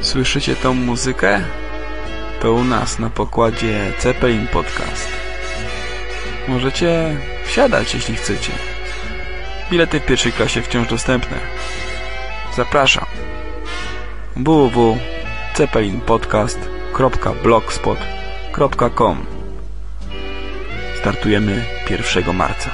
Słyszycie tą muzykę? To u nas na pokładzie Zeppelin Podcast. Możecie wsiadać, jeśli chcecie. Bilety w pierwszej klasie wciąż dostępne. Zapraszam. www.zeppelinpodcast.blogspot.com Startujemy 1 marca.